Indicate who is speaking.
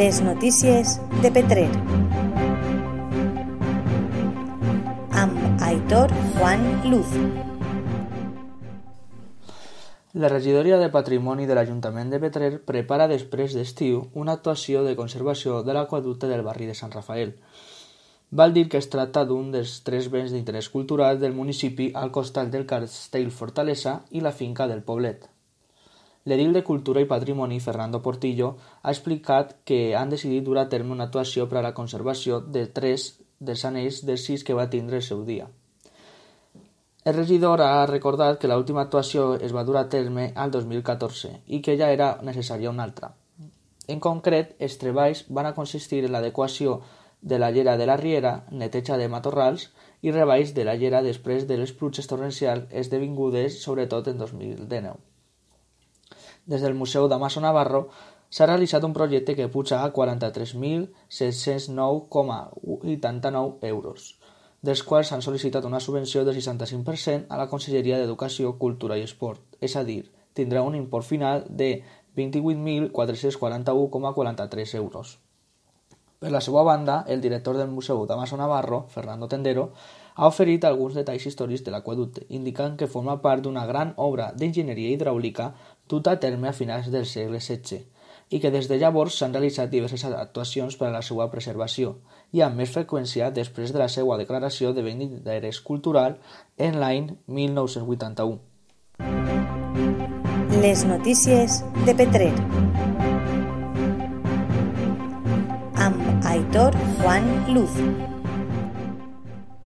Speaker 1: Les notícies de Petrer. Amb Aitor Juan Luz. La regidoria de Patrimoni de l'Ajuntament de Petrer prepara després d'estiu una actuació de conservació de l'aquaducte del barri de Sant Rafael. Val dir que es tracta d'un dels tres béns d'interès cultural del municipi al costat del castell Fortalesa i la finca del Poblet. L'edil de Cultura i Patrimoni, Fernando Portillo, ha explicat que han decidit dur a terme una actuació per a la conservació de tres dels anells dels sis que va tindre el seu dia. El regidor ha recordat que l'última actuació es va dur a terme al 2014 i que ja era necessària una altra. En concret, els treballs van a consistir en l'adequació de la llera de la Riera, neteja de matorrals i reballs de la llera després de les pluges torrencials esdevingudes sobretot en 2019. Des del Museu d'Amaso Navarro s'ha realitzat un projecte que puja a 43.709,89 euros, dels quals s'han sol·licitat una subvenció del 65% a la Conselleria d'Educació, Cultura i Esport, és a dir, tindrà un import final de 28.441,43 euros. Per la seva banda, el director del Museu d'Amaso Navarro, Fernando Tendero, ha oferit alguns detalls històrics de l'aqueducte, indicant que forma part d'una gran obra d'enginyeria hidràulica duta a terme a finals del segle XVI i que des de llavors s'han realitzat diverses actuacions per a la seva preservació i amb més freqüència després de la seva declaració de bé d'interès cultural en l'any 1981. Les notícies de Petrer amb Aitor Juan Luz.